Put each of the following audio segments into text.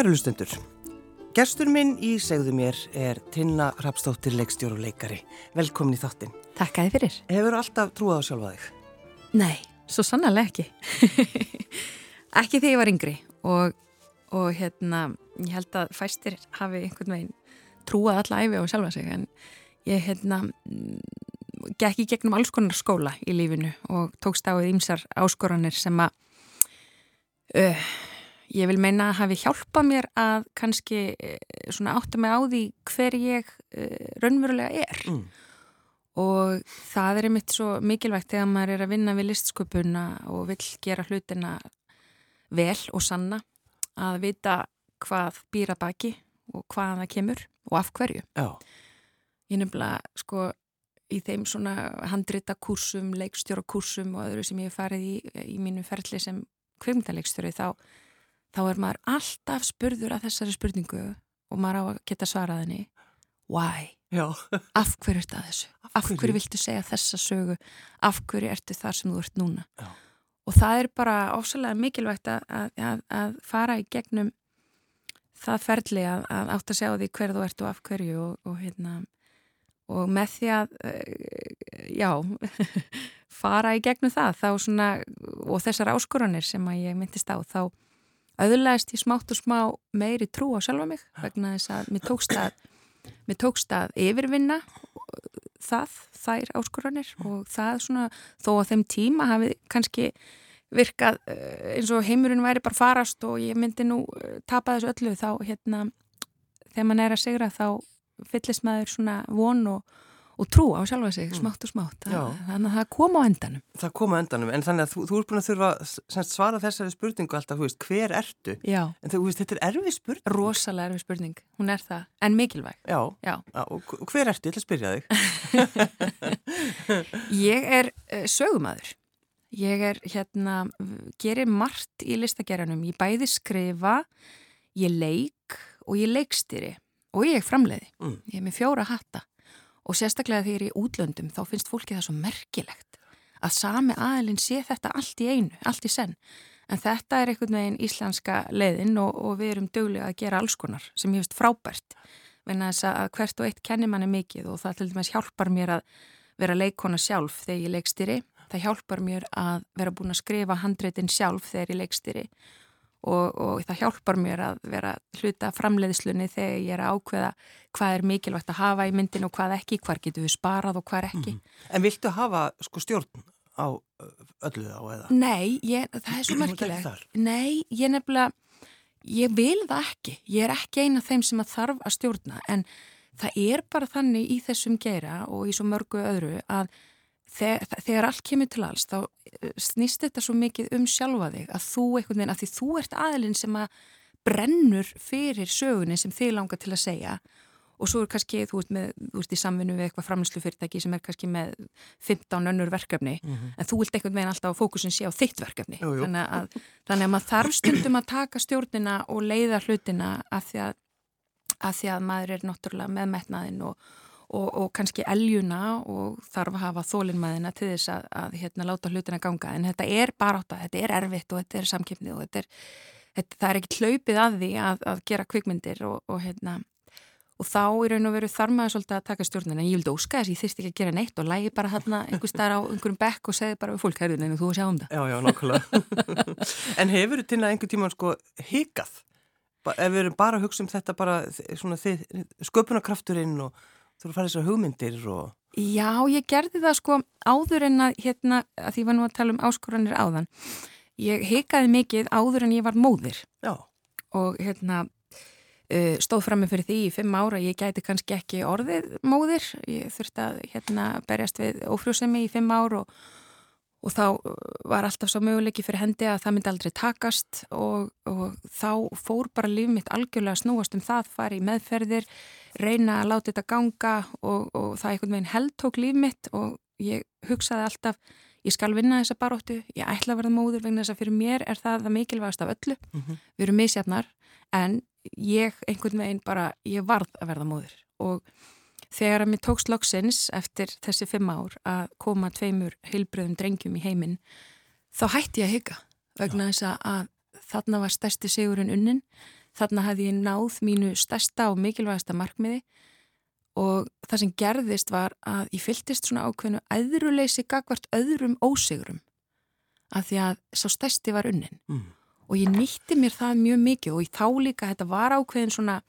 Kæru hlustundur, gerstur minn í segðu mér er Tinna Rapstóttir leikstjóru leikari. Velkomin í þáttinn. Takk að þið fyrir. Hefur alltaf trúað á sjálfa þig? Nei, svo sannarlega ekki. ekki þegar ég var yngri og, og hérna, ég held að fæstir hafi einhvern veginn trúað alla æfi á sjálfa sig en ég hérna gekk í gegnum alls konar skóla í lífinu og tókst á því ýmsar áskoranir sem að uh, ég vil meina að hafi hjálpað mér að kannski uh, svona átta mig á því hver ég uh, raunverulega er Mm. og það er einmitt svo mikilvægt þegar maður er að vinna við listsköpuna og vill gera hlutina vel og sanna að vita hvað býra baki og hvaðan það kemur og af hverju. Já. Ég nefnilega sko í þeim svona handrita kursum, leikstjóra kursum og öðru sem ég hef farið í, í mínu ferli sem kvimtaleikstjóri þá, þá er maður alltaf spurður að þessari spurningu og maður á að geta svarað henni Why? Af hverju ertu að þessu? Af Af hverju, hverju? viltu segja þessa sögu? Af hverju ertu þar sem þú ert núna? Já. Og það er bara ofsalega mikilvægt að, að, að fara í gegnum það ferli að, að átt að sjá því hver þú ert og af hverju og, og, hérna, og með því að eh, já, fara í gegnum það svona, og þessar áskoranir sem að ég myndist á þá auðlæðist ég smátt og smá meiri trú á sjálfa mig vegna þess að mér tókst að mér tókst að yfirvinna það, þær áskoranir og það svona, þó að þeim tíma hafi kannski virkað eh, eins og heimurinn væri bara farast og ég myndi nú eh, tapa þessu öllu þá hérna, þegar mann er að sigra þá fyllist maður svona von og, og trú á sjálfa sig, smátt og smátt. Það- þannig að það kom á endanum Það kom á endanum, en þannig að þú, þú ert búin að þurfa semst, svara þessari spurningu alltaf, veist, hver ertu? Já, En þú veist, þetta er erfið spurning. rosalega erfið spurning, hún er það en mikilvæg, Já. já Já, og hver ertu? Ég ætla að spyrja þig. Ég er uh, sögumadur. Ég er hérna, gerir margt í listagerjanum. Ég bæði skrifa, ég leik og ég leikstýri og ég framleiði. Mm. Ég er með fjóra hatta og sérstaklega þegar ég er í útlöndum þá finnst fólki það svo merkilegt að sami aðilinn sé þetta allt í einu, allt í senn. En þetta er einhvern veginn íslenska leiðin og, og við erum dögulega að gera alls konar sem ég finnst frábært. Venna þess að hvert og eitt kennir manni mikið og það til dæmis hjálpar mér að vera leikona sjálf þegar ég leikstýri. Það hjálpar mér að vera búin að skrifa handreitin sjálf þegar ég leikstýri og, og það hjálpar mér að vera hluta framleiðslunni þegar ég er að ákveða hvað er mikilvægt að hafa í myndin og hvað ekki, hvar getur við sparað og hvað ekki. En viltu hafa sko stjórn á öllu þá eða? Nei, ég, það er svo merkilegt. Nei, ég nefnilega, ég vil það ekki. Ég er ekki eina af þeim sem að þarf að stjórna en það er bara þannig í þessum geira og í svo mörgu öðru að þegar, þegar allt kemur til alls þá eh, snýst þetta svo mikið um sjálfa þig að þú einhvern veginn, að því þú ert aðilinn sem að brennur fyrir sögunni sem þið langar til að segja. Og svo er kannski, þú ert, með, þú ert í samvinnu við eitthvað framlýslufyrirtæki sem er kannski með 15 önnur verkefni en þú vilt einhvern veginn alltaf að fókusin sé á þitt verkefni. Jú, jú. Þannig, að, þannig að maður þarf stundum að taka stjórnina og leiða hlutina af því að, af því að maður er náttúrulega með metnaðinn og, og, og kannski eljuna og þarf að hafa þólinmaðina til þess að, að hérna, láta hlutina ganga en þetta er bara átta, þetta er erfitt og þetta er samkipnið og þetta er, þetta, það er ekki hlaupið að því að, að gera kvikmyndir og, og hérna Og þá í raun og veru þarf maður svolítið að taka stjórnina. Ég vildi óska þess, ég þyrst ekki að gera neitt og lægi bara þarna einhver staðar á einhverjum bekk og segði bara við fólk, herðin, en þú að sjá um það. Já, já, nákvæmlega. en hefur að einhver tíma sko hikað? Ef við erum bara að hugsa um þetta bara svona þið, sköpunarkrafturinn og þú eru að fara þessar hugmyndir og... Já, ég gerði það sko áður en að, hérna, að því var nú að tala um áskoranir áðan. Ég hikaði mikið áður en ég var móðir. Já, og hérna uh, stóð frammi fyrir því í fimm ára ég gæti kannski ekki orðið móðir. Ég þurfti að hérna berjast við ófrjósemi í fimm ár og, og þá var alltaf svo möguleiki fyrir hendi að það myndi aldrei takast. Og, og þá fór bara líf mitt algjörlega snúast um það, fari í meðferðir reyna að láta þetta ganga og, og það einhvern veginn heldtók líf mitt og ég hugsaði alltaf ég skal vinna þessa baróttu, ég ætla að verða móður vegna þess að fyrir mér er það það mikilvægast af öllu. Við erum misjafnar en ég einhvern veginn bara, ég varð að verða móður og þegar að mér tókst loksins eftir þessi fimm ár að koma tveimur heilbröðum drengjum í heiminn þá hætti ég að hygga vegna þess að þarna var stærsti sigurinn unnin þarna hafði ég náð mínu stærsta og mikilvægasta markmiði og það sem gerðist var að ég fylltist svona ákveðinu æðruleysi gagvart öðrum ósigurum af því að svo stærsti var unnin mm. og ég nýtti mér það mjög mikið og ég þá líka, þetta var ákveðin svona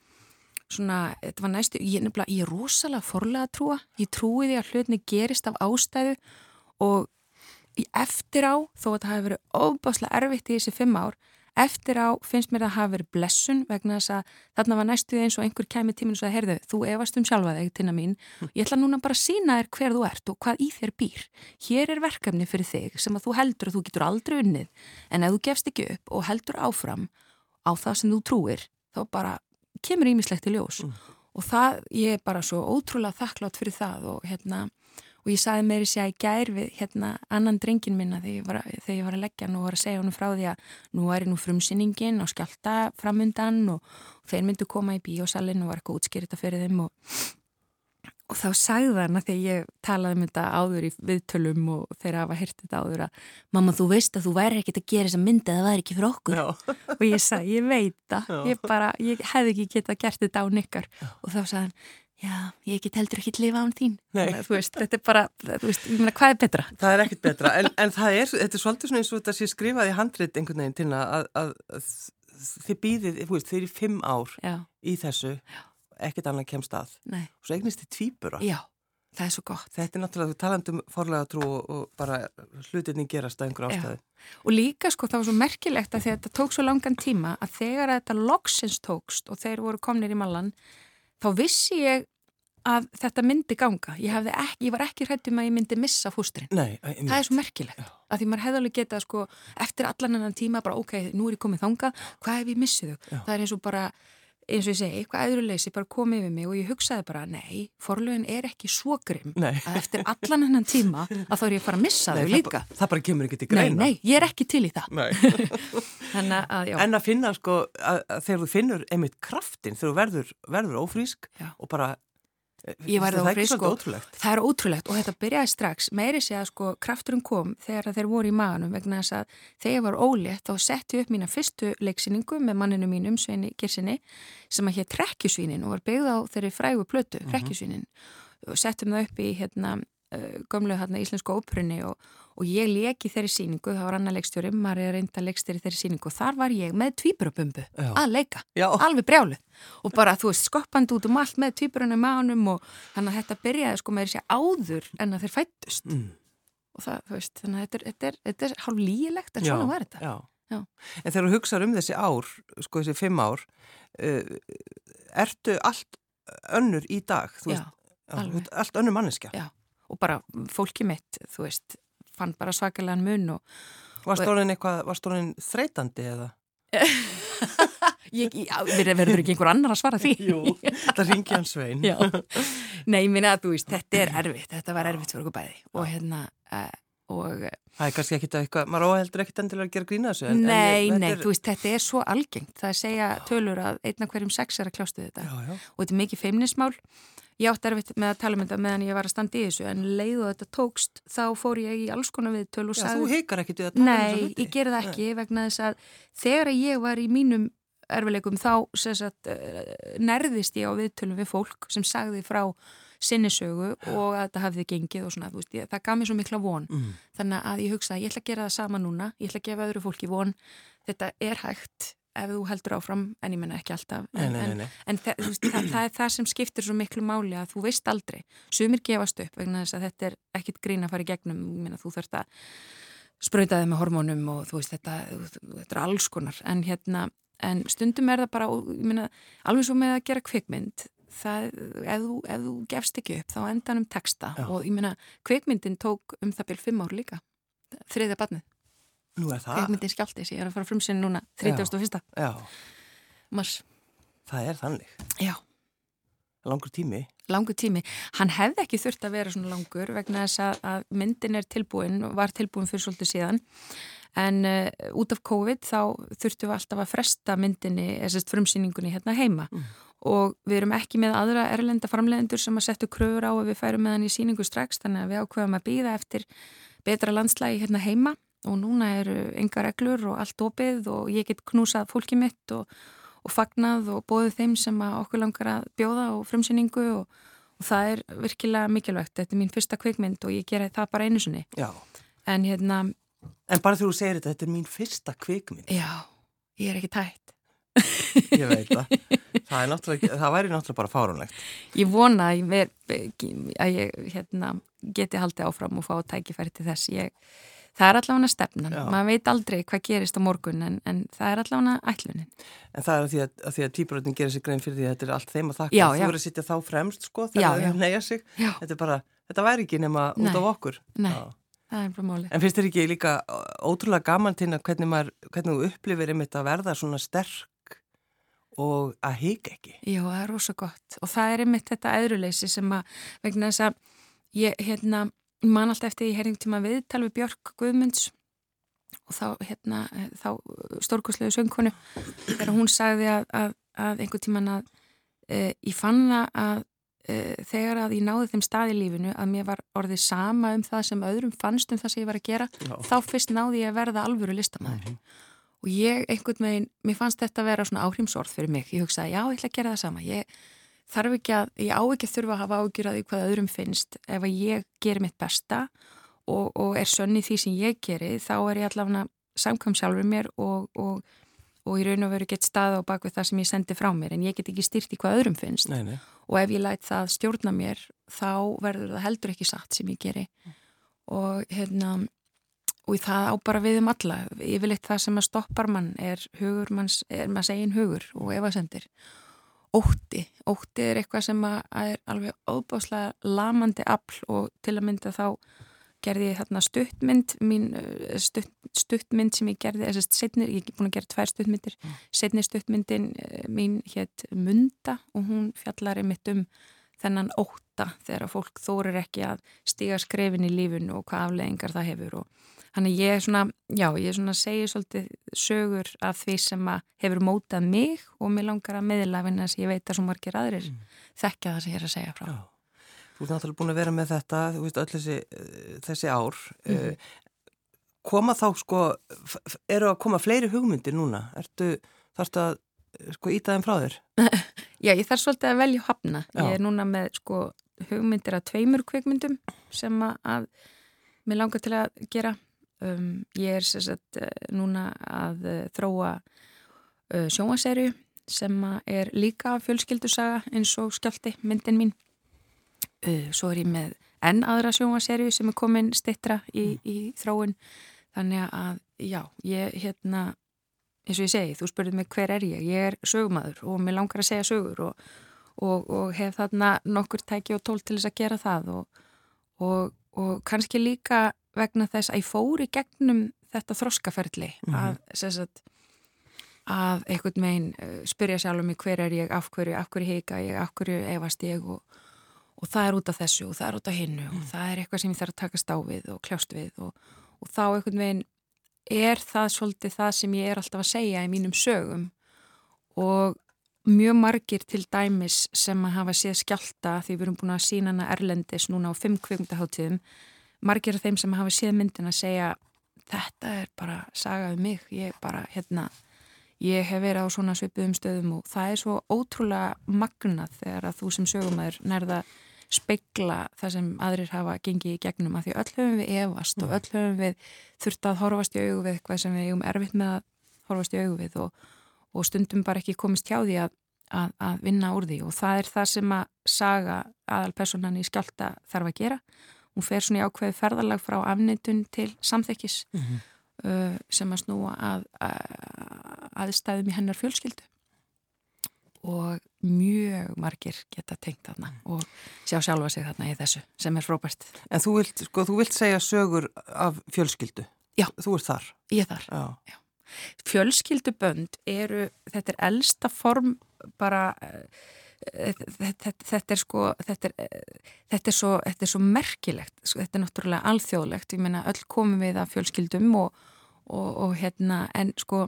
svona, þetta var næstu, ég, nefnilega, ég er rosalega forlega að trúa, ég trúi því að hlutni gerist af ástæðu og eftir á, þó að það hefur verið óbáslega erfitt í þessi fimm ár eftir á finnst mér að hafi verið blessun vegna þess að þarna var næstuð eins og einhver kemur tíminn og sagði, heyrðu, þú efast um sjálfa þig tina mín, ég ætla núna bara að sína þér hver þú ert og hvað í þér býr. Hér er verkefni fyrir þig sem að þú heldur að þú getur aldrei unnið, en ef þú gefst ekki upp og heldur áfram á það sem þú trúir, þá bara kemur ímislegt í ljós. Mm. og það, ég er bara svo ótrúlega þakklátt fyrir það og hérna og ég saði meiri sér að ég gær við hérna annan drengin minna þegar ég var, þegar ég var að leggja hann og var að segja hann frá því að nú er nú frumsinningin og skjálta framundan og, og þeir myndu koma í bíósalinn og var eitthvað útskýrita fyrir þeim og, og þá sagði hann að þegar ég talaði um þetta áður í viðtölum og þeir hafa hirt þetta áður að mamma þú veist að þú væri ekkit að gera þessa myndi að það væri ekki fyrir okkur. Og ég sagði ég veit það, ég, bara, ég hefði ekki getað gert þetta á nikkar og þá sagði hann já, ég get heldur ekki að lifa án þín. Þannig, þú veist, þetta er bara, þú veist, ég meina, hvað er betra? Það er ekkit betra, en, en það er þetta er svolítið svona eins og þetta sé skrifað í handrit einhvern veginn til að, að, að þið býðið, þú veist, þið er í fimm ár já. í þessu, ekkit annað kemst að, Nei. og svo eignist þið tvýbura Já, það er svo gott. Þetta er náttúrulega, þú talandum forlega trú og bara hlutinni gerast að einhver ástæði Og líka, sko, það var svo merkilegt að þetta tók svo langan tíma að þegar þetta loksins tókst og þeir voru komnir í mallan þá vissi ég að þetta myndi ganga. Ég, ekki, ég var ekki hrættum að ég myndi missa fústurinn. Nei, það er svo merkilegt. Já. Að því maður hefði alveg getað sko, eftir allan annan tíma bara ok, nú er ég komið þanga, hvað ef ég missið þau? Það er eins og bara, eins og ég segi, eitthvað aðurleysi bara komið við mig og ég hugsaði bara, nei, forlögin er ekki svo grimm að eftir allan annan tíma að þá er ég að fara að missa nei, þau líka. Það, það bara kemur ekki til greina. Nei, nei, ég er ekki til í það. að, en að finna sko, að, að þegar þú finnur einmitt kraftin, þegar þú verður, verður ófrísk já. og bara Ég var það á frisk og það er ótrúlegt og þetta byrjaði strax, meiri sé að sko krafturinn kom þegar þeir voru í maganum vegna þess að þegar ég var ólétt þá setti upp mína fyrstu leiksýningu með manninu mínum, Sveini Girsinni sem að hér trekkjusvínin og var byggð á þeirri frægu plötu, mhm. trekkjusvínin. Og settum það upp í hérna gömlu hérna íslensku óprunni og, og ég leki þeirri síningu, það var annar leikstjóri maður er reynda leikstjóri þeirri síningu og þar var ég með tvíburabumbu að leika Já. alveg brjálið og bara þú veist skoppand út um allt með tvíburunum mánum og þannig að þetta byrjaði sko með þessi áður en að þeir fættust mm. og það, þú veist, þannig að þetta er, þetta er, þetta er hálf lígilegt en Já. svona var þetta Já. En þegar þú hugsaður um þessi ár sko þessi fimm ár uh, ertu allt önnur í dag, þú veist allt önnur manneskja og bara fólki mitt, þú veist fann bara svakalega mun og Var stórin eitthvað, var stórin þreytandi eða? ég, já, verður ekki einhver annar að svara því Jú, það ringi hans svein Nei, minna að þú veist, þetta er erfitt þetta var erfitt fyrir okkur bæði og hérna uh, og, Það er kannski ekkit eitthvað, maður óheldur ekkit endilega að gera grína þessu en, Nei, en nei, er... þú veist, þetta er svo algengt það er að segja tölur að einna hverjum sex er að kljástu þetta já, já. og þetta er mikið feimnismál ég átti erfitt með að tala um þetta meðan ég var að standa í þessu en leið og þetta tókst þá fór ég í alls konar viðtöl og sagði... Já, þú heikar ekkit við að tala um þessu hluti? Nei, ég gerði ekki Nei. vegna þess að þegar ég var í mínum erfileikum þá sagt, eh, nærðist ég á viðtölum við fólk sem sagði frá sinnisögu og að þetta hafði gengið og svona, veist, ég, það gaf mér svo mikla von mm. þannig að ég hugsaði, ég ætla að gera það sama núna ég ætla að gefa öðru fólki von þetta er hægt ef þú heldur áfram, en ég menna ekki alltaf en, nei, nei, nei. en, en það, það, það er það sem skiptir svo miklu máli að þú veist aldrei sumir gefast upp vegna þess að þetta er ekkit grín að fara í gegnum, ég menna þú þurft að spröyta þið með hormónum og þú veist þetta, þetta er alls konar en hérna, en stundum er það bara ég menna, alveg svo með að gera kvikmynd það, ef þú, ef þú gefst ekki upp, þá endan um texta Já. og ég menna, kvikmyndin tók um það byrj fimm ár líka þriðja barnið Nú er það? Kveikmyndin skjáltis, ég er að fara frum sinni núna 31. Já. Mars. Það er þannig? Já. Langur tími? Langur tími. Hann hefði ekki þurft að vera svona langur vegna þess að, að myndin er tilbúin og var tilbúin fyrir svolítið síðan en uh, út af COVID þá þurftum við alltaf að fresta myndinni, þessast frumsýningunni hérna heima mm. og við erum ekki með aðra erlenda framlegendur sem að setja kröfur á að við færum með hann í síningu strax þannig að við ákveðum að býða eftir betra landslægi hérna heima og núna eru enga reglur og allt opið og ég get knúsað fólkið mitt og, og fagnað og bóðið þeim sem okkur langar að bjóða og frumsýningu og, og það er virkilega mikilvægt. Þetta er mín fyrsta kvikmynd og ég gera það bara einu sinni. En hérna En bara þú segir þetta, þetta er mín fyrsta kvikmynd. Já, ég er ekki tætt. Ég veit það. Það, það væri náttúrulega bara fárunlegt Ég vona að ég, að ég hérna, geti haldið áfram og fá tækifæri til þess. Ég það er allavega stefnan, Já. maður veit aldrei hvað gerist á morgun en, en það er allavega ætlunin. En það er því að, að, að týpuröðin gerir sig grein fyrir því að þetta er allt þeim að þakka, Já, þú verður að sitja þá fremst sko þegar það neyja sig, þetta, bara, þetta væri ekki nema Nei. út af okkur. Nei, það er bara móli. En finnst þér ekki líka ótrúlega gaman til að hvernig, maður, hvernig þú upplifir einmitt að verða svona sterk og að hika ekki? Já, það er rosa gott og það er einmitt þetta eðruleysi sem að vegna þess að ég, hérna man alltaf eftir í herringtíma viðtal við Björk Guðmunds og þá, hérna, þá stórkoslegu söngkonu þegar hún sagði að, að, að einhver tíman að e, ég fann það að e, þegar að ég náði þeim stað í lífinu að mér var orðið sama um það sem öðrum fannst um það sem ég var að gera Já. þá fyrst náði ég að verða alvöru listamæður mm -hmm. og ég einhvern veginn, mér fannst þetta að vera svona áhrímsorð fyrir mig, ég hugsaði já, ég ætla að gera það sama ég þarf ekki að, ég á ekki að þurfa að hafa ágjur að því hvað öðrum finnst ef að ég gerir mitt besta og, og er sönni því sem ég gerir þá er ég allavega samkvæm sjálfur mér og, og, og í raun og veru gett stað á bakvið það sem ég sendi frá mér en ég get ekki styrt í hvað öðrum finnst nei, nei. og ef ég læt það stjórna mér þá verður það heldur ekki satt sem ég geri mm. og hérna og það á bara við um alla yfirleitt það sem að stoppar mann er hugur manns, er maður segin hugur og efasendir ótti. Ótti er eitthvað sem er alveg óbáslega lamandi afl og til að mynda þá gerði ég hérna stuttmynd mín, eh, stutt, stuttmynd sem ég gerði setnir, ég er búin að gera tvær stuttmyndir mm. setnir stuttmyndin eh, mín hétt Munda og hún fjallar einmitt um þennan óta þegar fólk þórir ekki að stíga skrefin í lífun og hvað afleðingar það hefur og Þannig ég er svona, já, ég er svona að segja svolítið sögur af því sem að hefur mótað mig og mér langar að meðlafina þess að ég veit að svo margir aðrir mm. þekkja það sem ég er að segja frá. Já. Þú ert náttúrulega búin að vera með þetta, þú veist, öll þessi, eh, þessi ár. Mm. Koma þá, sko, eru að koma fleiri hugmyndir núna? Ertu, þarfstu að, sko, íta þeim frá þér? já, ég þarf svolítið að velja hafna. Já. Ég er núna með, sko, hugmyndir að tveimur kveikmyndum sem að mér langar til að gera Um, ég er sagt, eh, núna að uh, þróa uh, sjóaserju sem er líka fjölskyldusaga eins og skjálti myndin mín. Uh, svo er ég með enn aðra sjóaserju sem er komin stittra í, mm. í þróun. Þannig að já, ég hérna, eins og ég segi, þú spurðið mig hver er ég? Ég er sögumadur og mér langar að segja sögur og, og, og hef þarna nokkur tæki og tól til þess að gera það og, og kannski líka vegna þess að ég fóri gegnum þetta þroskaferli mm -hmm. að, sagt, að einhvern veginn uh, spyrja sjálf um mig hver er ég, af hverju, af hverju heika ég, af hverju efast ég og, og það er út af þessu og það er út af hinnu mm. og það er eitthvað sem ég þarf að taka stáfið og kljást við og, og þá einhvern veginn er það svolítið það sem ég er alltaf að segja í mínum sögum og mjög margir til dæmis sem að hafa séð skjálta því við erum búin að sína hana Erlendis núna á fimm kvöngdaháttíðum margir af þeim sem hafa séð myndin að segja þetta er bara sagað um mig, ég bara hérna ég hef verið á svona svipuðum stöðum og það er svo ótrúlega magnað þegar að þú sem sögumæður nærða speikla það sem aðrir hafa gengið í gegnum að því öll höfum við evast mm. og öll höfum við þurft að horfast í augu við eitthvað sem við eigum erfitt með að horfast í augu við og, og stundum bara ekki komist hjá því að, að, að vinna úr því og það er það sem að saga aðalpersonan í skjálta þarf að gera hún fer svona í ákveði ferðalag frá afneitun til samþekkis mm -hmm. uh, sem að snúa að, að aðstæðum í hennar fjölskyldu og mjög margir geta tengt þarna mm. og sjá sjálfa sig þarna í þessu sem er frábært. En þú vilt, sko, þú vilt segja sögur af fjölskyldu? Já. Þú ert þar? Ég er þar, já. já. Fjölskyldubönd eru, þetta er elsta form bara þetta, þetta er sko þetta er, þetta er, svo, þetta er svo merkilegt sko, þetta er náttúrulega alþjóðlegt ég meina öll komum við að fjölskyldum og, og, og hérna en sko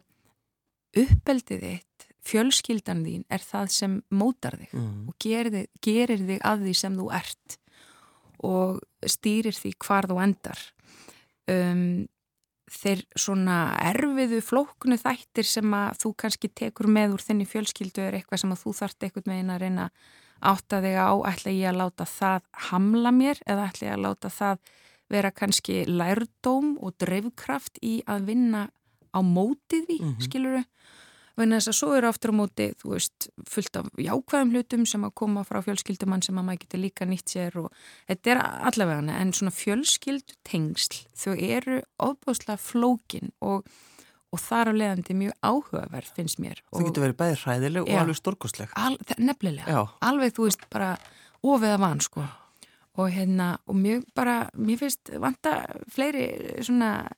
uppeldið þitt fjölskyldan þín er það sem mótar þig mm. og gerir, gerir þig að því sem þú ert og stýrir því hvar þú endar um, þeir svona erfiðu flóknu þættir sem að þú kannski tekur með úr þenni fjölskyldu er eitthvað sem að þú þart eitthvað með eina að reyna átta þig á, ætla ég að láta það hamla mér eða ætla ég að láta það vera kannski lærdóm og drefkraft í að vinna á mótið því, mm -hmm. skiluru Þannig að þess að svo eru aftur á móti, þú veist, fullt af jákvæðum hlutum sem að koma frá fjölskyldumann sem að maður getur líka nýtt sér og þetta er allavega en svona fjölskyldu tengsl, þau eru ofbúslega flókin og, og þar á leiðandi mjög áhugaverð finnst mér. Þau getur verið bæðið hræðileg og alveg stórkostleg. Al, nefnilega, Já. alveg þú veist bara ofið að van sko og hérna, og mjög bara, mér finnst vanta fleiri svona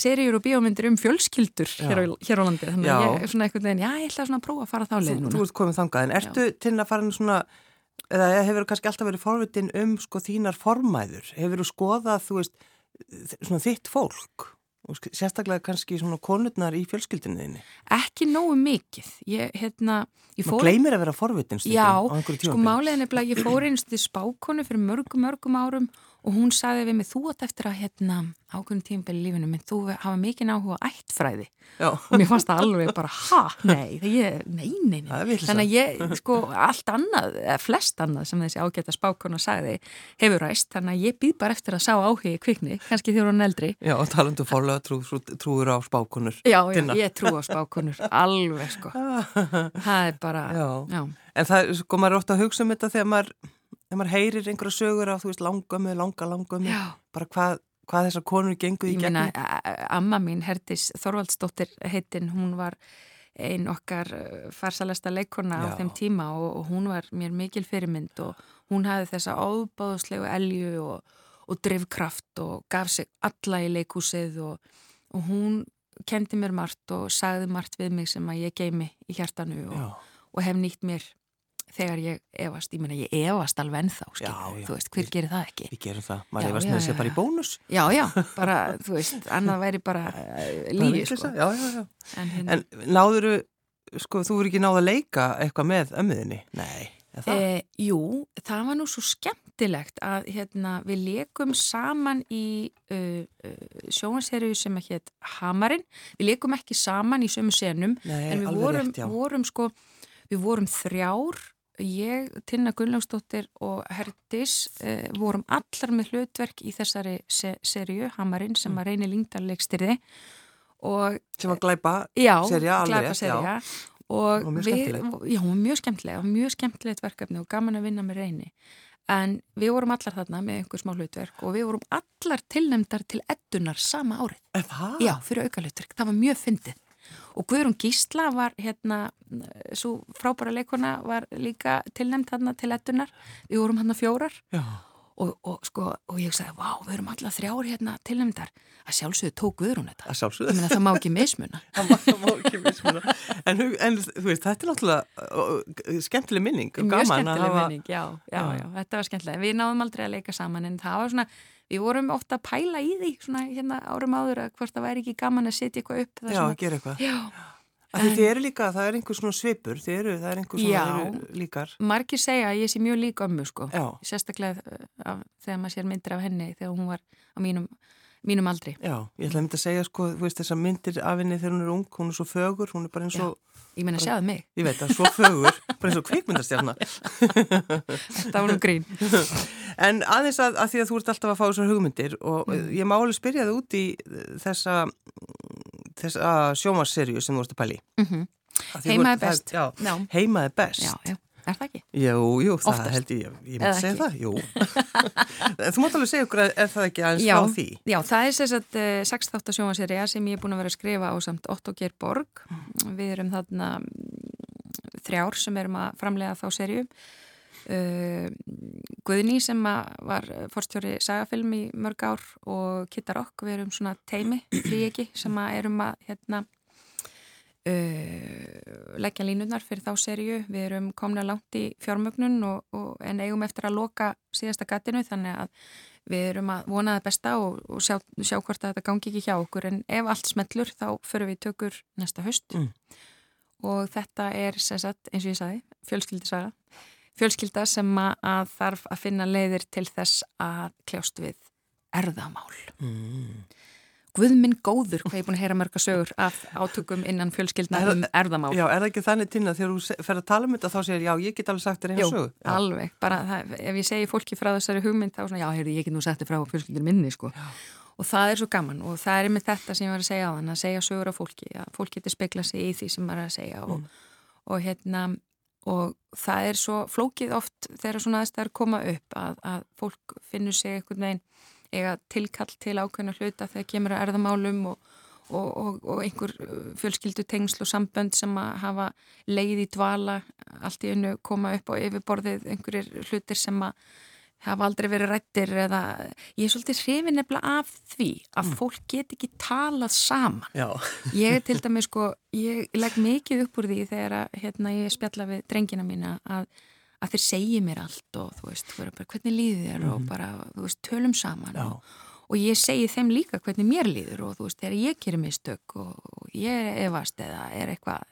seríur og bíómyndir um fjölskyldur hér á, hér á landi. Þannig að ég er svona eitthvað, já ég ætla svona að prófa að fara þá leið núna. Þú ert komið þangað, en ertu já. til að fara svona, eða hefur þú kannski alltaf verið forvitin um sko þínar formæður, hefur þú skoðað þú veist, svona þitt fólk? Og sérstaklega kannski svona konurnar í fjölskyldinniðinni? Ekki nógu mikið, ég hérna ég fór... Má gleymir að vera forvitin Já, sko málega nefnilega, ég fór einstu spákonu fyrir mörgum, mörgum árum og hún saði við mig, þú átt eftir að hérna, ákveðin tímpil í lífinu, menn þú hafa mikið áhuga ættfræði Já. og mér fannst það alveg bara, ha, nei, ég, nei, nei, nei. þannig að ég, sko, allt annað, flest annað sem þessi ágæta spákona sagði, hefur ræst, þannig að ég býð bara eftir að sá áhugi kvikni, kannski þjóður hann eldri. Já, talandu fórlega trú, trúur á spákonur. Já, já ég trú á spákonur, alveg, sko, það er bara, já. En það, sko, maður er ótt að hugsa um þetta þegar maður þegar maður heyrir einhverja sögur á, þú veist, langömmu, langa, langömmu, bara hvað, hvað þessar konur genguð í gegnum? Ég meina, amma mín, Herdis Þorvaldsdóttir heitin, hún var einn okkar uh, farsalesta leikona Já. á þeim tíma og, og hún var mér mikil fyrirmynd og hún hafði þessa óbáðslegu elju og, og drivkraft og gaf sig alla í leikúsið og, og hún kendi mér margt og sagði margt við mig sem að ég geimi í hjartanu og hef nýtt mér þegar ég evast, ég meina ég evast alveg ennþá, já, já, þú veist, hver gerir það ekki? Við gerum það, maður evast með þessi bara í bónus. Já, já, bara, þú veist, annað væri bara uh, lífi, sko. Já, já, já, en, hérna, en náðuru sko, þú eru ekki náð að leika eitthvað með ömmuðinni? Nei, er það? E, jú, það var nú svo skemmtilegt að, hérna, við leikum saman í uh, uh, sjóanserju sem að hétt Hamarinn, við leikum ekki saman í sömu senum, Nei, en við vorum, rétt, vorum sko Við vorum þrjár ég, Tinna Gunnlaugsdóttir og Herdis eh, vorum allar með hlutverk í þessari se serju, Hamarinn, sem mm. að reyni lingdarleikstyrði sem að glæpa já, serja, glæpa serja og, og mjög skemmtilegt já, mjög skemmtilegt, mjög skemmtilegt verkefni og gaman að vinna með reyni. En við vorum allar þarna með einhver smá hlutverk og við vorum allar tilnemdar til eddunar sama árið. Já, fyrir auka hlutverk, það var mjög fyndið og Guðrún Gísla var hérna, svo frábæra leikona var líka tilnæmt þarna til ettunar, við vorum hérna fjórar. Og, og sko og ég sagði, vá, við erum alla þrjár hérna tilnæmtar, að sjálfsögðu tók Guðrún þetta. Að sjálfsögðu, það má ekki mismuna. Það má, má ekki mismuna. En, en þú veist, þetta er náttúrulega skemmtileg minning. Mjög skemmtileg hafa... minning, já, já, já, já, þetta var skemmtileg. Við náðum aldrei að leika saman en það var svona við vorum ofta að pæla í því svona hérna árum áður að hvort það væri ekki gaman að setja eitthvað upp Já, að gera eitthvað. En, Þið eru líka, það er einhver svona svipur þið eru, það er einhver svona líkar. Markir segja að ég sé mjög líka ömmu sko. Já. sérstaklega uh, af, þegar maður sér myndir af henni þegar hún var á mínum mínum aldri. Já, ég ætlaði að mynda að segja sko, þú veist þessar myndir af henni þegar hún er ung, hún er svo fögur, hún er bara eins og... Já, ég menna sjáðu mig. Ég veit það, svo fögur, bara eins og kvikmyndastjárna. Þetta var nú grín. En aðeins að, að því að þú ert alltaf að fá þessar hugmyndir og mm. ég máli spyrjaði út í þessa, þessa sjómasserju sem þú ert að pæli. Mm -hmm. Heimaði best. Já, heimaði best. Já, já. Er það ekki? Jú, jú, það Oftast. held ég, ég myndi segja það, jú. Þú mátt alveg segja okkur að er það ekki aðeins já, frá því? Já, það er sérstætt uh, 6. sjónvaserja sem ég er búin að vera að skrifa á samt Otto Gerborg. Við erum þarna mm, þrjár sem erum að framlega þá serju. Uh, Guðni sem var forstjóri sagafilm í mörg ár og Kittar okk, við erum svona teimi, frí ekki, sem erum að hérna Uh, leggja línunar fyrir þá serju við erum komna langt í fjármögnun og, og, en eigum eftir að loka síðasta gatinu þannig að við erum að vona það besta og, og sjá, sjá hvort að þetta gangi ekki hjá okkur. En ef allt smellur þá förum við tökur næsta höst mm. og þetta er sagt, eins og ég sagði fjölskyldisaga fjölskylda sem að þarf að finna leiðir til þess að kljást við erðamál mm guðminn góður hvað ég er búin að heyra mörga sögur af átökum innan fjölskyldna um erðamál Já, er það ekki þannig týna þegar þú fer að tala um þetta þá segir já, ég get alveg sagt þér einu sögu. Já, alveg, bara það, ef ég segi fólki frá þessari hugmynd þá svona, já, heyrðu, ég get nú sagt þér frá fjölskyldur minni, sko. Já. og það er svo gaman og það er með þetta sem ég var að segja á þann að segja sögur af fólki, að fólk getur spekla sig í því sem maður er að segja og, mm. og, hérna, og það er svo flókið oft þegar svona aðstæðar koma upp að, að fólk finnur sig einhvern veginn eiga tilkall til ákveðna hluta þegar kemur að erðamálum og, og, og, og einhver uh, fjölskyldu tengsl og sambönd sem að hafa leið í dvala allt í önnu koma upp á yfirborðið einhverjir hlutir sem að hafa aldrei verið rættir eða ég er svolítið hrifin nefnilega af því að mm. fólk get ekki talað saman Já. ég til dæmis sko ég legg mikið upp úr því þegar að, hérna, ég spjalla við drengina mína að að þeir segi mér allt og þú veist, bara, hvernig líður þér mm -hmm. og mhm. bara, þú veist, tölum saman og, og ég segi þeim líka hvernig mér líður og þú veist, þegar ég gerir mistök og, og ég efast eða er eitthvað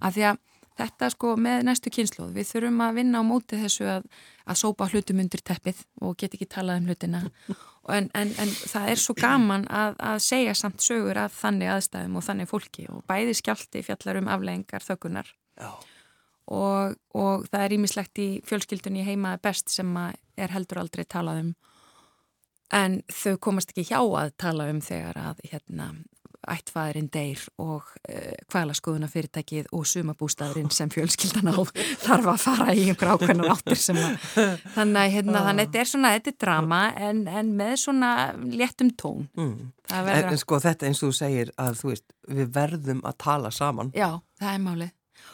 að því að þetta sko með næstu kynslu við þurfum að vinna á móti þessu að, að sópa hlutum undir teppið og get ekki talað um hlutina en, en, en það er svo gaman að, að segja samt sögur af þannig aðstæðum og þannig fólki og bæði skjálti fjallar um afleggingar þökunar Já og, og það er ímislegt í fjölskyldunni heima best sem er heldur aldrei talað um. En þau komast ekki hjá að tala um þegar að hérna, ættfæðurinn deyr og uh, kvælaskoðuna fyrirtækið og sumabústæðurinn sem fjölskyldan á þarf að fara í einhver ákveðnar áttir sem að þannig að hérna, að þetta er svona, þetta er drama en, en með svona léttum tón. Mm. en, en sko þetta eins og þú segir að þú veist, við verðum að tala saman. Já, það er málið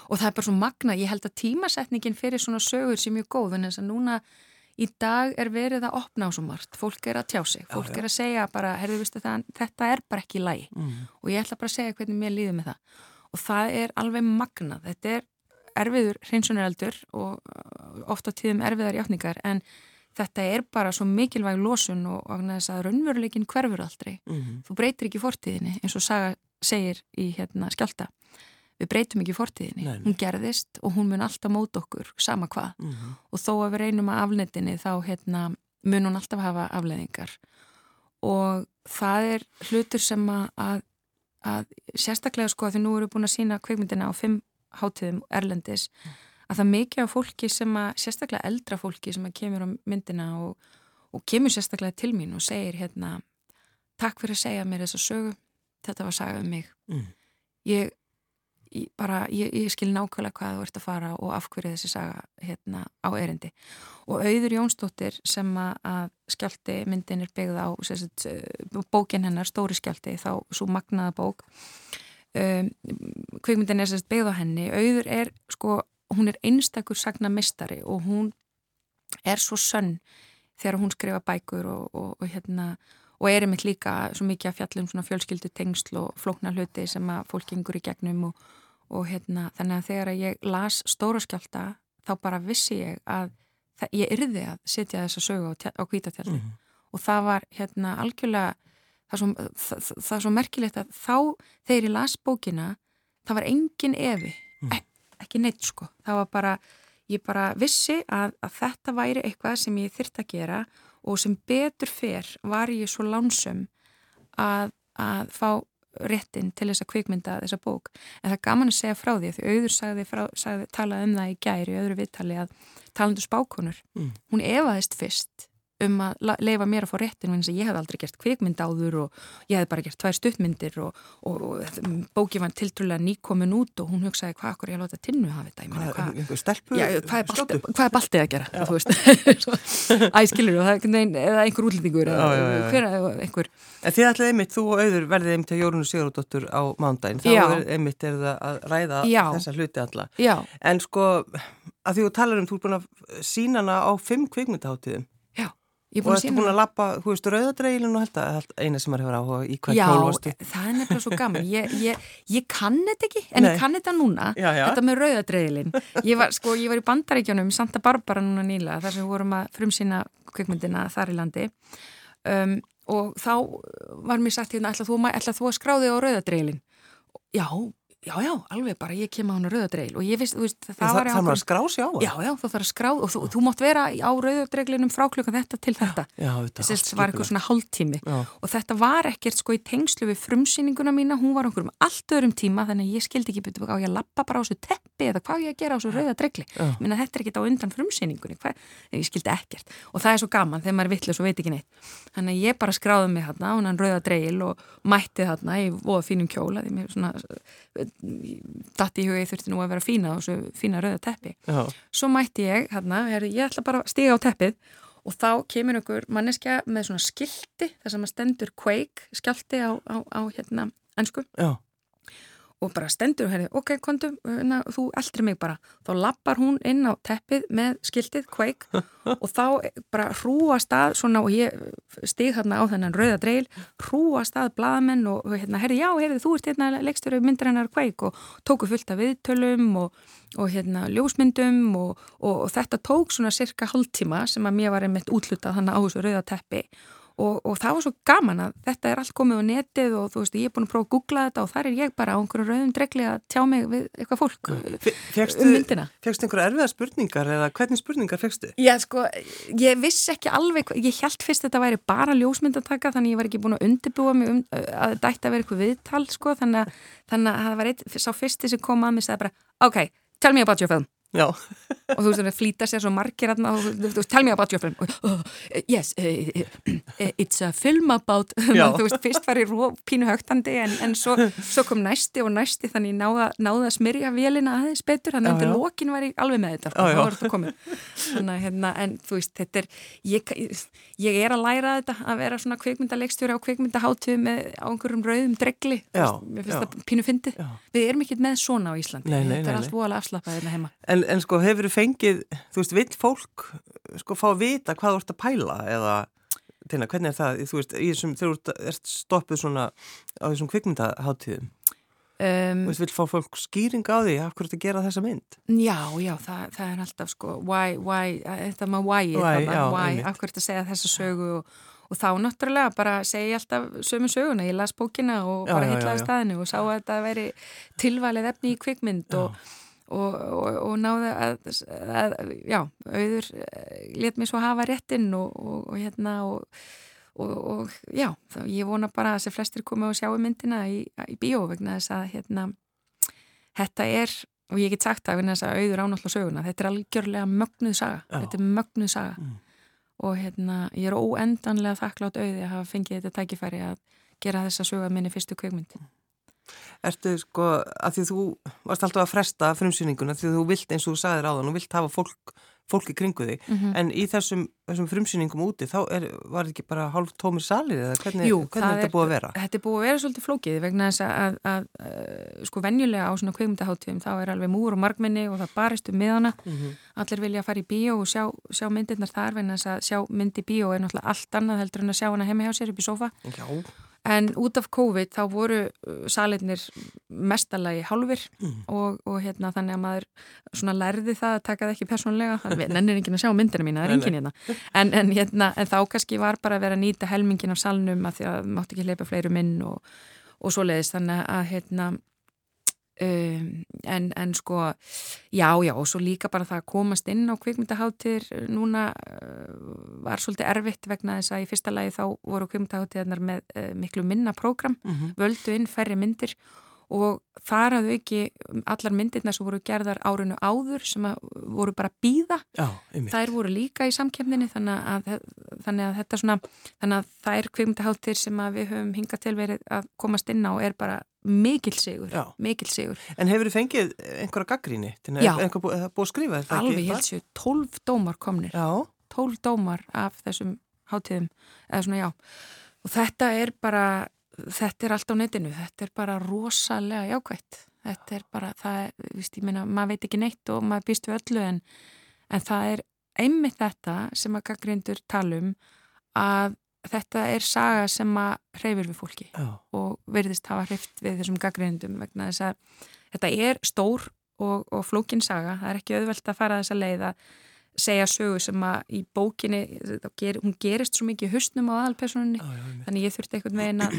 og það er bara svo magna, ég held að tímasetningin fyrir svona sögur sem mjög góð en þess að núna í dag er verið að opna á svo margt, fólk er að tjá sig fólk já, já. er að segja bara, herðu vistu það þetta er bara ekki læg mm. og ég ætla bara að segja hvernig mér líður með það og það er alveg magna, þetta er erfiður hreinsunaraldur og uh, ofta tíðum erfiðar hjáttningar en þetta er bara svo mikilvæg losun og, og þess að raunveruleikin hverfur aldrei, mm. þú breytir ekki fortíðinni eins og Saga segir í hérna skjálta við breytum ekki fortíðinni, nei, nei. hún gerðist og hún mun alltaf mót okkur, sama hvað mm -hmm. og þó að við reynum að afletinni þá hérna, mun hún alltaf hafa afleðingar og það er hlutur sem að, að, sérstaklega sko að því nú eru búin að sína kveikmyndina á fimm hátíðum Erlendis, að það mikið af fólki sem að, sérstaklega eldra fólki sem að kemur á myndina og, og kemur sérstaklega til mín og segir hérna, takk fyrir að segja mér þess að sögu, þetta var sagað um mig mm. ég bara, ég, ég skil nákvæmlega hvað þú ert að fara og af hverju þessi saga hérna á erindi. Og auður Jónsdóttir sem að skjálti myndin er byggð á sagt, eh, bókin hennar, Stóri skjálti þá svo magnaða bók um, kvikmyndin er sagt, byggð á henni. Auður er sko hún er einstakur sagna mistari og hún er svo sönn þegar hún skrifa bækur og, og, og hérna og er einmitt líka svo mikið að fjallum svona fjölskyldu tengsl og flóknar hluti sem að fólk yngur í gegnum og, og hérna þannig að þegar ég las stóra skjálta þá bara vissi ég að það, ég yrði að setja þessa sögu á, á kvítatjalli mm -hmm. og það var hérna algjörlega það er svo, það, það er svo merkilegt að þá þegar ég las bókina það var engin evi mm. Ek, ekki neitt sko, það var bara ég bara vissi að, að þetta væri eitthvað sem ég þyrtt að gera og sem betur fer var ég svo lánsum að, að fá réttin til þess að kvikmynda þessa bók en það er gaman að segja frá því því auður sagði, frá, sagði talaði um það í gæri í öðru viðtali að talandu spákonur mm. hún evaðist fyrst um að leifa mér að fá réttin en ég hef aldrei gert kvikmynd áður og ég hef bara gert tvær stuttmyndir og, og, og bóki var tiltrúlega nýkomin út og hún hugsaði hvað akkur ég að láta tinnu hafa þetta? Hvað, hvað, já, hvað, er balti, hvað er baltið að gera æskilur eða einhver útlendingur eða einhver En þið ætlaði einmitt, þú og auður verðið einmitt til Jórunu Sigurðardóttur á mándaginn þá er einmitt er það að ræða já. þessa hluti alla. Já. en sko að því þú talar um, þú er búin að sína hana á fimm kvikmyndaháttiðum og ertu búin að lappa, þú veist, rauðadreilin og held eina sem er hefur áhuga í hvað kólvastu. Já, það er nefnilega svo gaman ég, ég, ég kann þetta ekki, en Nei. ég kann þetta núna já, já. þetta með rauðadreilin ég var, sko, ég var í bandaríkjónum í Santa Barbara núna nýla, þar sem við vorum að frumsýna kvikmyndina þar í landi um, og þá var mér sagt hérna, ætla þú, ætla þú að skráði á rauðadreilin já, já, já, alveg bara, ég kem á hann rauðadreil og ég veist, þú veist, það, það var... Það var að skrá sig á það? Já, já, þú þarf að skrá og þú, þú mátt vera á rauðadreilinum frá klukkan þetta til þetta. Já, þetta var eitthvað svona hálftími og þetta var ekkert sko í tengslu við frumsýninguna mína, hún var okkur um allt öðrum tíma þannig að ég skildi ekki betur á ég að lappa bara á þessu teppi eða hvað ég að gera á þessu rauðadreigli. Minna þetta er ekkert á undan frumsýningunni, maður þarna í huga ég þurfti nú að vera fína og svo fína rauða teppi. Já. svo mætti ég, hérna, ég ætla bara að stiga á teppið og þá kemur einhver manneskja með svona skildi sem að stendur Quake skjálti á, á, á hérna ennsku Já og bara stendur og herði, ok, kontum, hérna, þú eldri mig bara. Þá lappar hún inn á teppið með skiltið, kveik og þá bara hrúa stað svona og ég stig hérna á þennan rauða dreil, hrúa stað bladamenn og hérna, herði, já, herði, þú ert hérna leikstöru myndarinnar kveik og tóku fullt af viðtölum og, og hérna ljósmyndum og, og, og þetta tók svona cirka hálftíma sem að mér var einmitt útlutað þannig á þessu rauða teppi Og, og það var svo gaman að þetta er allt komið á netið og þú veist, ég er búin að prófa að googla þetta og þar er ég bara á einhverju rauðum dregli að tjá mig við eitthvað fólk fekstu, um myndina. Fegstu einhverju erfiða spurningar eða hvernig spurningar fegstu? Já, sko, ég vissi ekki alveg, ég held fyrst þetta væri bara ljósmyndataka þannig ég var ekki búin að undirbúa mig um að þetta ætti að vera eitthvað viðtal, sko, þannig að, þannig að það var eitt, sá fyrsti sem kom að mig sagði bara, ok, tell me about your film. Já. og þú veist, það flýta sér svo margir og þú veist, tell me about your film. Oh, yes, uh, uh, it's a film about þú veist, fyrst var ég pínu högtandi en, en svo, svo kom næsti og næsti þannig náða, náða að smyrja vélina aðeins betur, þannig að undir lokin var ég alveg með þetta, þetta komið. Þannig að, hérna, en þú veist, þetta er ég, ég er að læra þetta að vera svona kveikmyndaleikstjóri á kveikmyndaháttu með á einhverjum rauðum dregli finnst það pínu fyndi við erum ekki með svona á Íslandi, nei, nei, þetta er allt voðalega afslappað hérna heima. En, en sko hefur þið fengið, þú veist, vill fólk sko fá að vita hvað þú ert að pæla eða, tina, hvernig er það, þú veist, þessum, þegar þú ert stoppuð svona á þessum kvikmyndaháttíðum, um, þú veist, vill fá fólk skýring á því af hverju þetta gera þessa mynd? Já, já, það, það er alltaf sko, why, why, þetta maður why, why, já, why. af hverju þetta segja þessa sögu og Og þá náttúrulega bara segi ég alltaf sömu söguna, ég las bókina og bara hitlaði staðinu og sá að þetta veri tilvalið efni í kvikmynd og, og, og, og náði að, að já, auður eh, let mér svo hafa réttin og, og hérna og já, þá, ég vona bara að þessi flestir komi og sjáu myndina í, í bíó vegna þess að hérna þetta er, og ég get sagt það vegna þess að auður ánáttúrulega söguna, þetta er algjörlega mögnuð saga, já. þetta er mögnuð saga mm. og hérna ég er óendanlega þakklátt auði að hafa fengið þetta tækifæri að gera þessa söga minni fyrstu kveikmyndi Ertu sko, að því þú varst alltaf að fresta frumsýninguna því þú vilt eins og þú sagðir á þann og vilt hafa fólk, fólk í kringu þig mm -hmm. en í þessum, þessum frumsýningum úti þá er, var þetta ekki bara hálf tómir salir eða hvernig, Jú, hvernig er þetta búið að vera? Þetta er búið að vera svolítið flókið vegna þess að, að, að, að sko venjulega á svona kveimundaháttíðum þá er alveg múur og margminni og það barist um miðana mm -hmm. allir vilja að fara í bíó og sjá, sjá myndirnar þar vegna þess að sjá myndi bíó er náttúrulega allt annað heldur en að sjá hana heima hjá sér upp í sofa Já En út af COVID þá voru uh, salinnir mestalagi hálfur mm. og, og hérna þannig að maður svona lærði það að taka það ekki persónlega, nennir enginn að sjá myndina mína, það er enginn hérna. En, en, hérna, en þá kannski var bara að vera að nýta helmingin af salnum að því að mátti ekki leipa fleirum inn og, og svo leiðist þannig að hérna Um, en, en sko já já og svo líka bara það að komast inn á kvikmyndaháttir núna uh, var svolítið erfitt vegna þess að í fyrsta lagi þá voru kvikmyndaháttirnar með uh, miklu minna prógram, mm -hmm. völdu inn færri myndir og þar hafðu ekki allar myndirna sem voru gerðar árinu áður sem voru bara býða þær voru líka í samkemninni þannig að, þannig að þetta svona þannig að þær kvikmyndaháttir sem við höfum hingað til verið að komast inn á er bara mikil sigur, mikil sigur. En hefur þið fengið einhverja gaggríni? Já. Einhver búið að skrifa þetta? Alveg helst séu, tólf dómar komnir tólf dómar af þessum háttíðum, eða svona já og þetta er bara þetta er allt á netinu, þetta er bara rosalega jákvægt þetta er bara, það er, víst, ég meina maður veit ekki neitt og maður býst við öllu en, en það er einmitt þetta sem að gaggrindur talum að þetta er saga sem að hreyfir við fólki Já. og verðist hafa hreift við þessum gaggrindum vegna þess að þetta er stór og, og flókin saga, það er ekki auðvelt að fara þessa leið að segja sögu sem að í bókinni, ger, hún gerist svo mikið hustnum á aðalpersoninni, þannig ég þurfti einhvern veginn að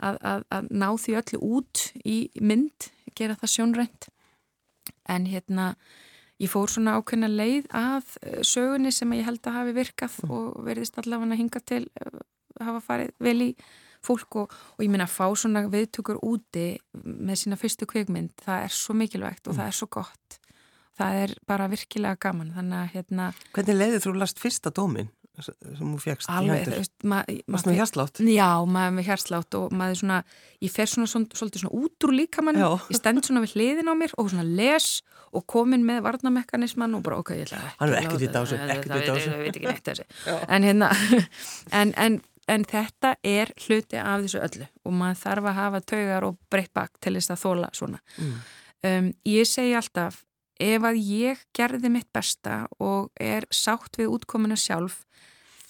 að, að, að ná því öllu út í mynd gera það sjónrænt. En hérna ég fór svona ákveðna leið að eh, sögunni sem ég held að hafi virkað mm. og verðist allavega að hinga til að eh, hafa farið vel í fólk og, og ég minna að fá svona viðtökur úti með sína fyrstu kveikmynd það er svo mikilvægt og mm. það er svo gott það er bara virkilega gaman þannig að hérna Hvernig leiðið þú last fyrsta dómin? Sem þú fegst alveg, þú veist Varst það með hérslátt? Já, maður með hérslátt og maður svona, ég fer svona svolítið svona út úr líkamann ég stend svona við hliðin á mér og svona les og komin með varnamekanisman og bara ok, ég ætla Hann er ekkert í dásu, Það veit ekki neitt þessi en hérna, en, en en þetta er hluti af þessu öllu og maður þarf að hafa taugar og breytt bak til þess að þóla svona. Mm. Um, ég segi alltaf, ef að ég gerði mitt besta og er sátt við útkomuna sjálf,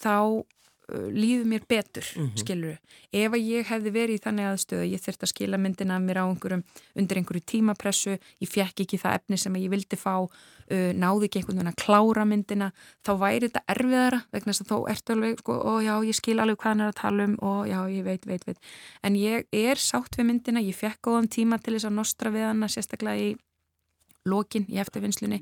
þá líður mér betur, mm -hmm. skiluru ef að ég hefði verið í þannig aðstöðu ég þurfti að skila myndina mér á einhverjum undir einhverju tímapressu, ég fekk ekki það efni sem ég vildi fá uh, náði ekki einhvern veginn að klára myndina þá væri þetta erfiðara vegna þess að þá ertu alveg, sko, ó já, ég skil alveg hvað hann er að tala um, ó já, ég veit, veit, veit en ég er sátt við myndina ég fekk góðan tíma til þess að nostra við hana sérstaklega í lokin í eftirvinnslunni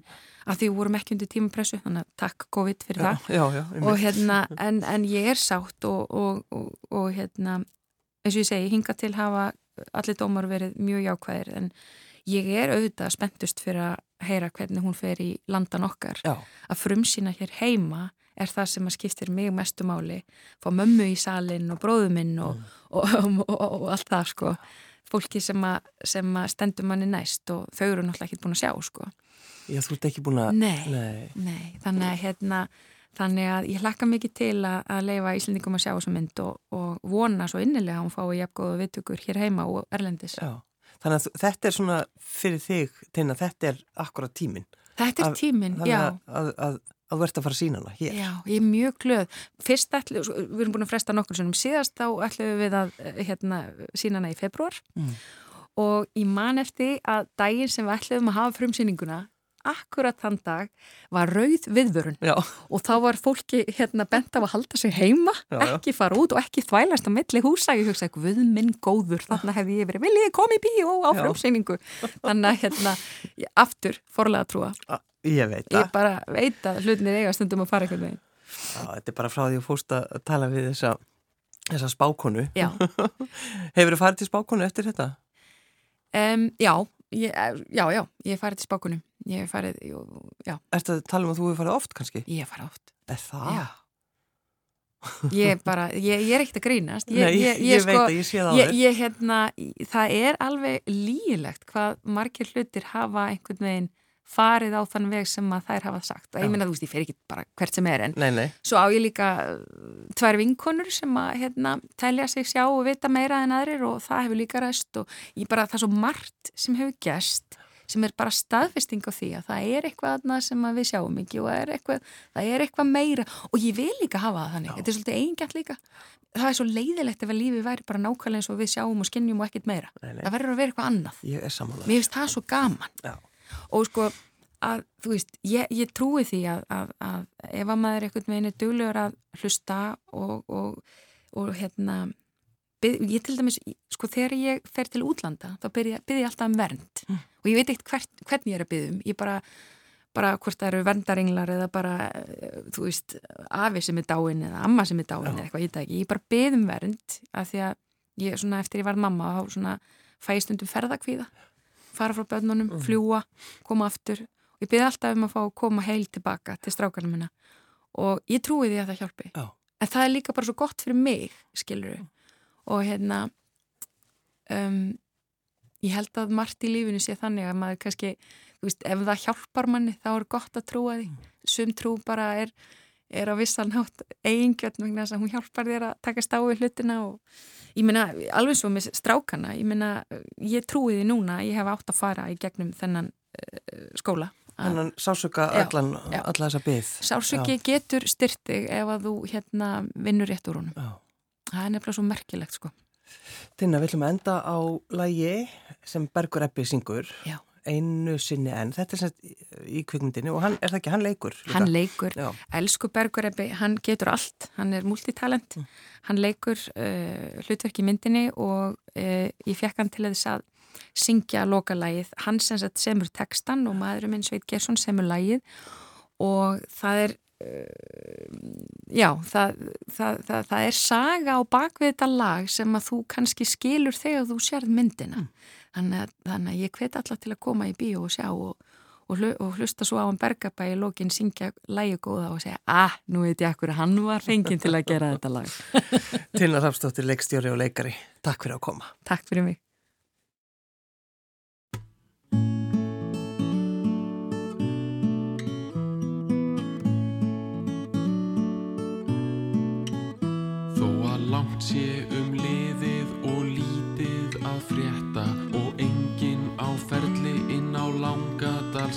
að því vorum ekki undir tímapressu þannig að takk COVID fyrir já, það. já, já, og hérna en, en ég er sátt og, og, og, og hérna eins og ég segi, hinga til hafa allir dómar verið mjög jákvæðir en ég er auðvitað spentust fyrir að heyra hvernig hún fer í landan okkar. Að frumsýna hér heima er það sem að skiptir mig mestu máli fá mömmu í salin og bróðuminn og, mm. og allt það sko fólki sem að, sem að stendur manni næst og þau eru náttúrulega ekki búin að sjá sko. Já, þú ert ekki búin að... Nei, nei. nei þannig, að, hérna, þannig að ég hlakka mikið til að, að leifa Íslandingum að sjá þessu mynd og, og vona svo innilega að hún fái jafngóðu viðtökur hér heima og Erlendis. Já, þannig að þetta er svona fyrir þig, Tina, þetta er akkurat tíminn. Þetta er tíminn, já. Að, að að ert að fara að sína hana hér. Já, ég er mjög glöð. Fyrst ætlu, við erum búin að fresta nokkur sem síðast þá ætlum við að eh, hérna, sína hana í februar mm. og ég man eftir að daginn sem við ætlum að hafa frumsýninguna akkurat þann dag var rauð viðvörun já. og þá var fólki hérna bent af að halda sig heima já, ekki fara út og ekki þvælast á milli húsa ég hugsaði, guð minn góður þannig hefði ég verið, vil ég komi í bíó á frumsýningu þannig að hérna aftur forlega trúa Ég veit það. Ég bara veit að hlutinir eiga stundum að fara veginn. Já, þetta er bara frá því að fórst að tala við þessa, þessa spákonu. Já. Hefur þið farið til spákonu eftir þetta? Um, já, ég, já, já, ég hef farið til spákonu. Ég hef farið, já. Er þetta að tala um að þú hefur farið oft kannski? Ég hef farið oft. Er það? Já. Ég, bara, ég, ég er ekkert að grínast ég, Nei, ég, ég sko, veit að ég sé það ég hérna, það er alveg lílegt hvað margir hlutir hafa einhvern veginn farið á þann veg sem að þær hafa sagt. Ég minna þú veist, ég fer ekki bara hvert sem er en nei, nei. svo á ég líka uh, tvær vinkonur sem að hérna, telja sig sjá og vita meira en aðrir og það hefur líka ræst og ég bara, það er svo margt sem hefur gæst sem er bara staðfesting á því að það er eitthvað aðnað sem að við sjáum ekki og það er eitthvað, það er eitthvað meira. Og ég vil líka hafa það þannig, Já. þetta er svolítið eigingætt líka. Það er svo leiðilegt ef að lífi væri bara nákvæmlega eins og við sjáum og skinnjum og ekkert meira. Nei, það verður að vera eitthvað annað. Mér finnst það svo gaman. Já og sko að þú veist, ég, ég trúi því að, að, að ef að maður einhvern veginn er duglegur að hlusta og, og, og hérna ég til dæmis, sko þegar ég fer til útlanda, þá byrja, byrja ég alltaf um vernd. Mm. og ég veit eitt hvert, hvern ég er að byggja um. Ég bara, bara hvort það eru verndaringlar eða bara, þú veist afi sem er dáin eða amma sem er dáin eða eitthvað, ég veit ekki, ég bara bygg um vernd af því að ég, svona eftir ég var mamma þá svona fæstundum ferðakvíða fara frá börnunum, mm. fljúa, koma aftur og ég byrði alltaf um að fá að koma heil tilbaka til strákarna minna og ég trúi því að það hjálpi Já. en það er líka bara svo gott fyrir mig skilur við og hérna um, ég held að margt í lífinu sé þannig að maður kannski, þú veist, ef það hjálpar manni þá er gott að trúa því mm. sum trú bara er, er á vissan hátt eigingjöld vegna þess að hún hjálpar þér að taka stáði hlutina og ég meina, alveg svo með strákana ég meina, ég trúi því núna ég hef átt að fara í gegnum þennan uh, skóla Þannig sásöka allan, já. alla þessa byggð. Sásöki já. getur styrtið ef að þú hérna vinnur rétt úr honum. Já. Það er nefnilega svo merkilegt sko. Tinna, við ætlum að enda á lægi sem Bergur Eppi syngur. Já. Einu sinni en þetta er sett í kvikmyndinu og hann, er það ekki, hann leikur? Líka? Hann leikur. Elsku Bergur Eppi, hann getur allt. Hann er multitalent. Mm. Hann leikur uh, hlutverk í myndinni og uh, ég fekk hann til þess að syngja lokalægið, hann sem semur textan og maðurum minn Sveit Gersson semur lægið og það er já, það, það, það, það er saga á bakvið þetta lag sem að þú kannski skilur þegar þú sérð myndina. Mm. þannig, að, þannig að ég hvet alltaf til að koma í bíó og sjá og, og, og hlusta svo á hann Bergabæ í lókin syngja lægi góða og segja ah, nú veit ég akkur, hann var fenginn til að gera þetta lag. Tilna Rafstóttir, leikstjóri og leikari. Takk fyrir að koma. Takk fyrir mig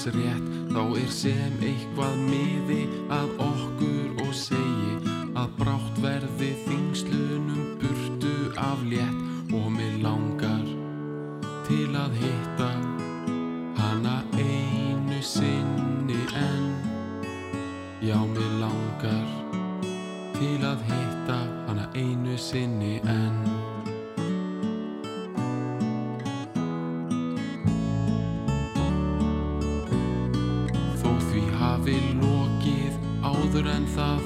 langadalsrétt þá er sem eitthvað miði að okkur og segi að brátt verði þingslunum burtu af létt og mér langar til að hitta hana einu sinni en já mér langar til að hitta hana einu sinni enn það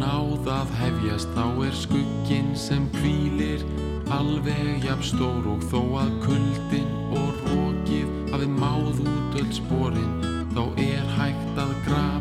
náðað hefjast þá er skugginn sem kvílir alveg jafn stór og þó að kuldin og rókið hafi máð út öll spórin þá er hægt að grafa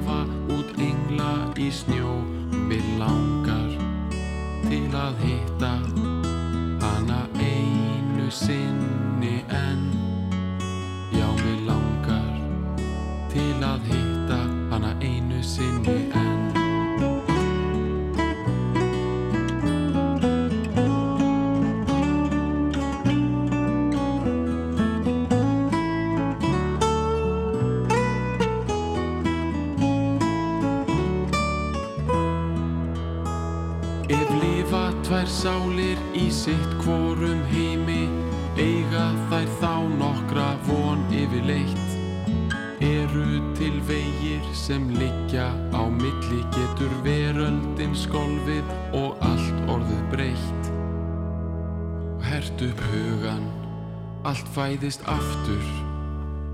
fæðist aftur.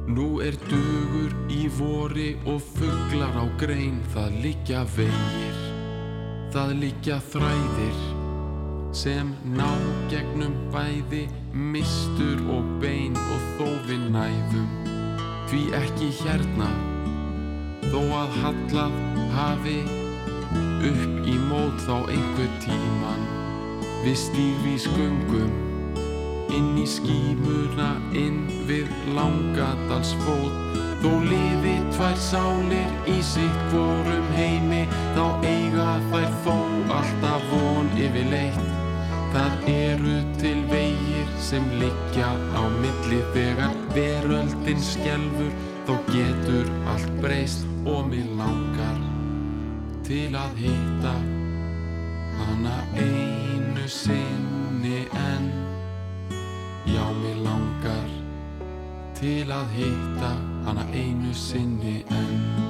Nú er dugur í vori og fugglar á grein. Það liggja vegir það liggja þræðir sem ná gegnum bæði mistur og bein og þó við næðum því ekki hérna þó að hallað hafi upp í mót þá einhver tíman. Við stífi skungum inn í skýmurna inn við langadalsfót. Þó liði tvær sálir í sitt vorum heimi þá eiga þær þó alltaf von yfirleitt Það eru til vegir sem liggja á milli þegar veröldin skjelfur þó getur allt breyst og mér langar til að hitta hana einu sinni en já mér langar til að hitta hana einu sinni en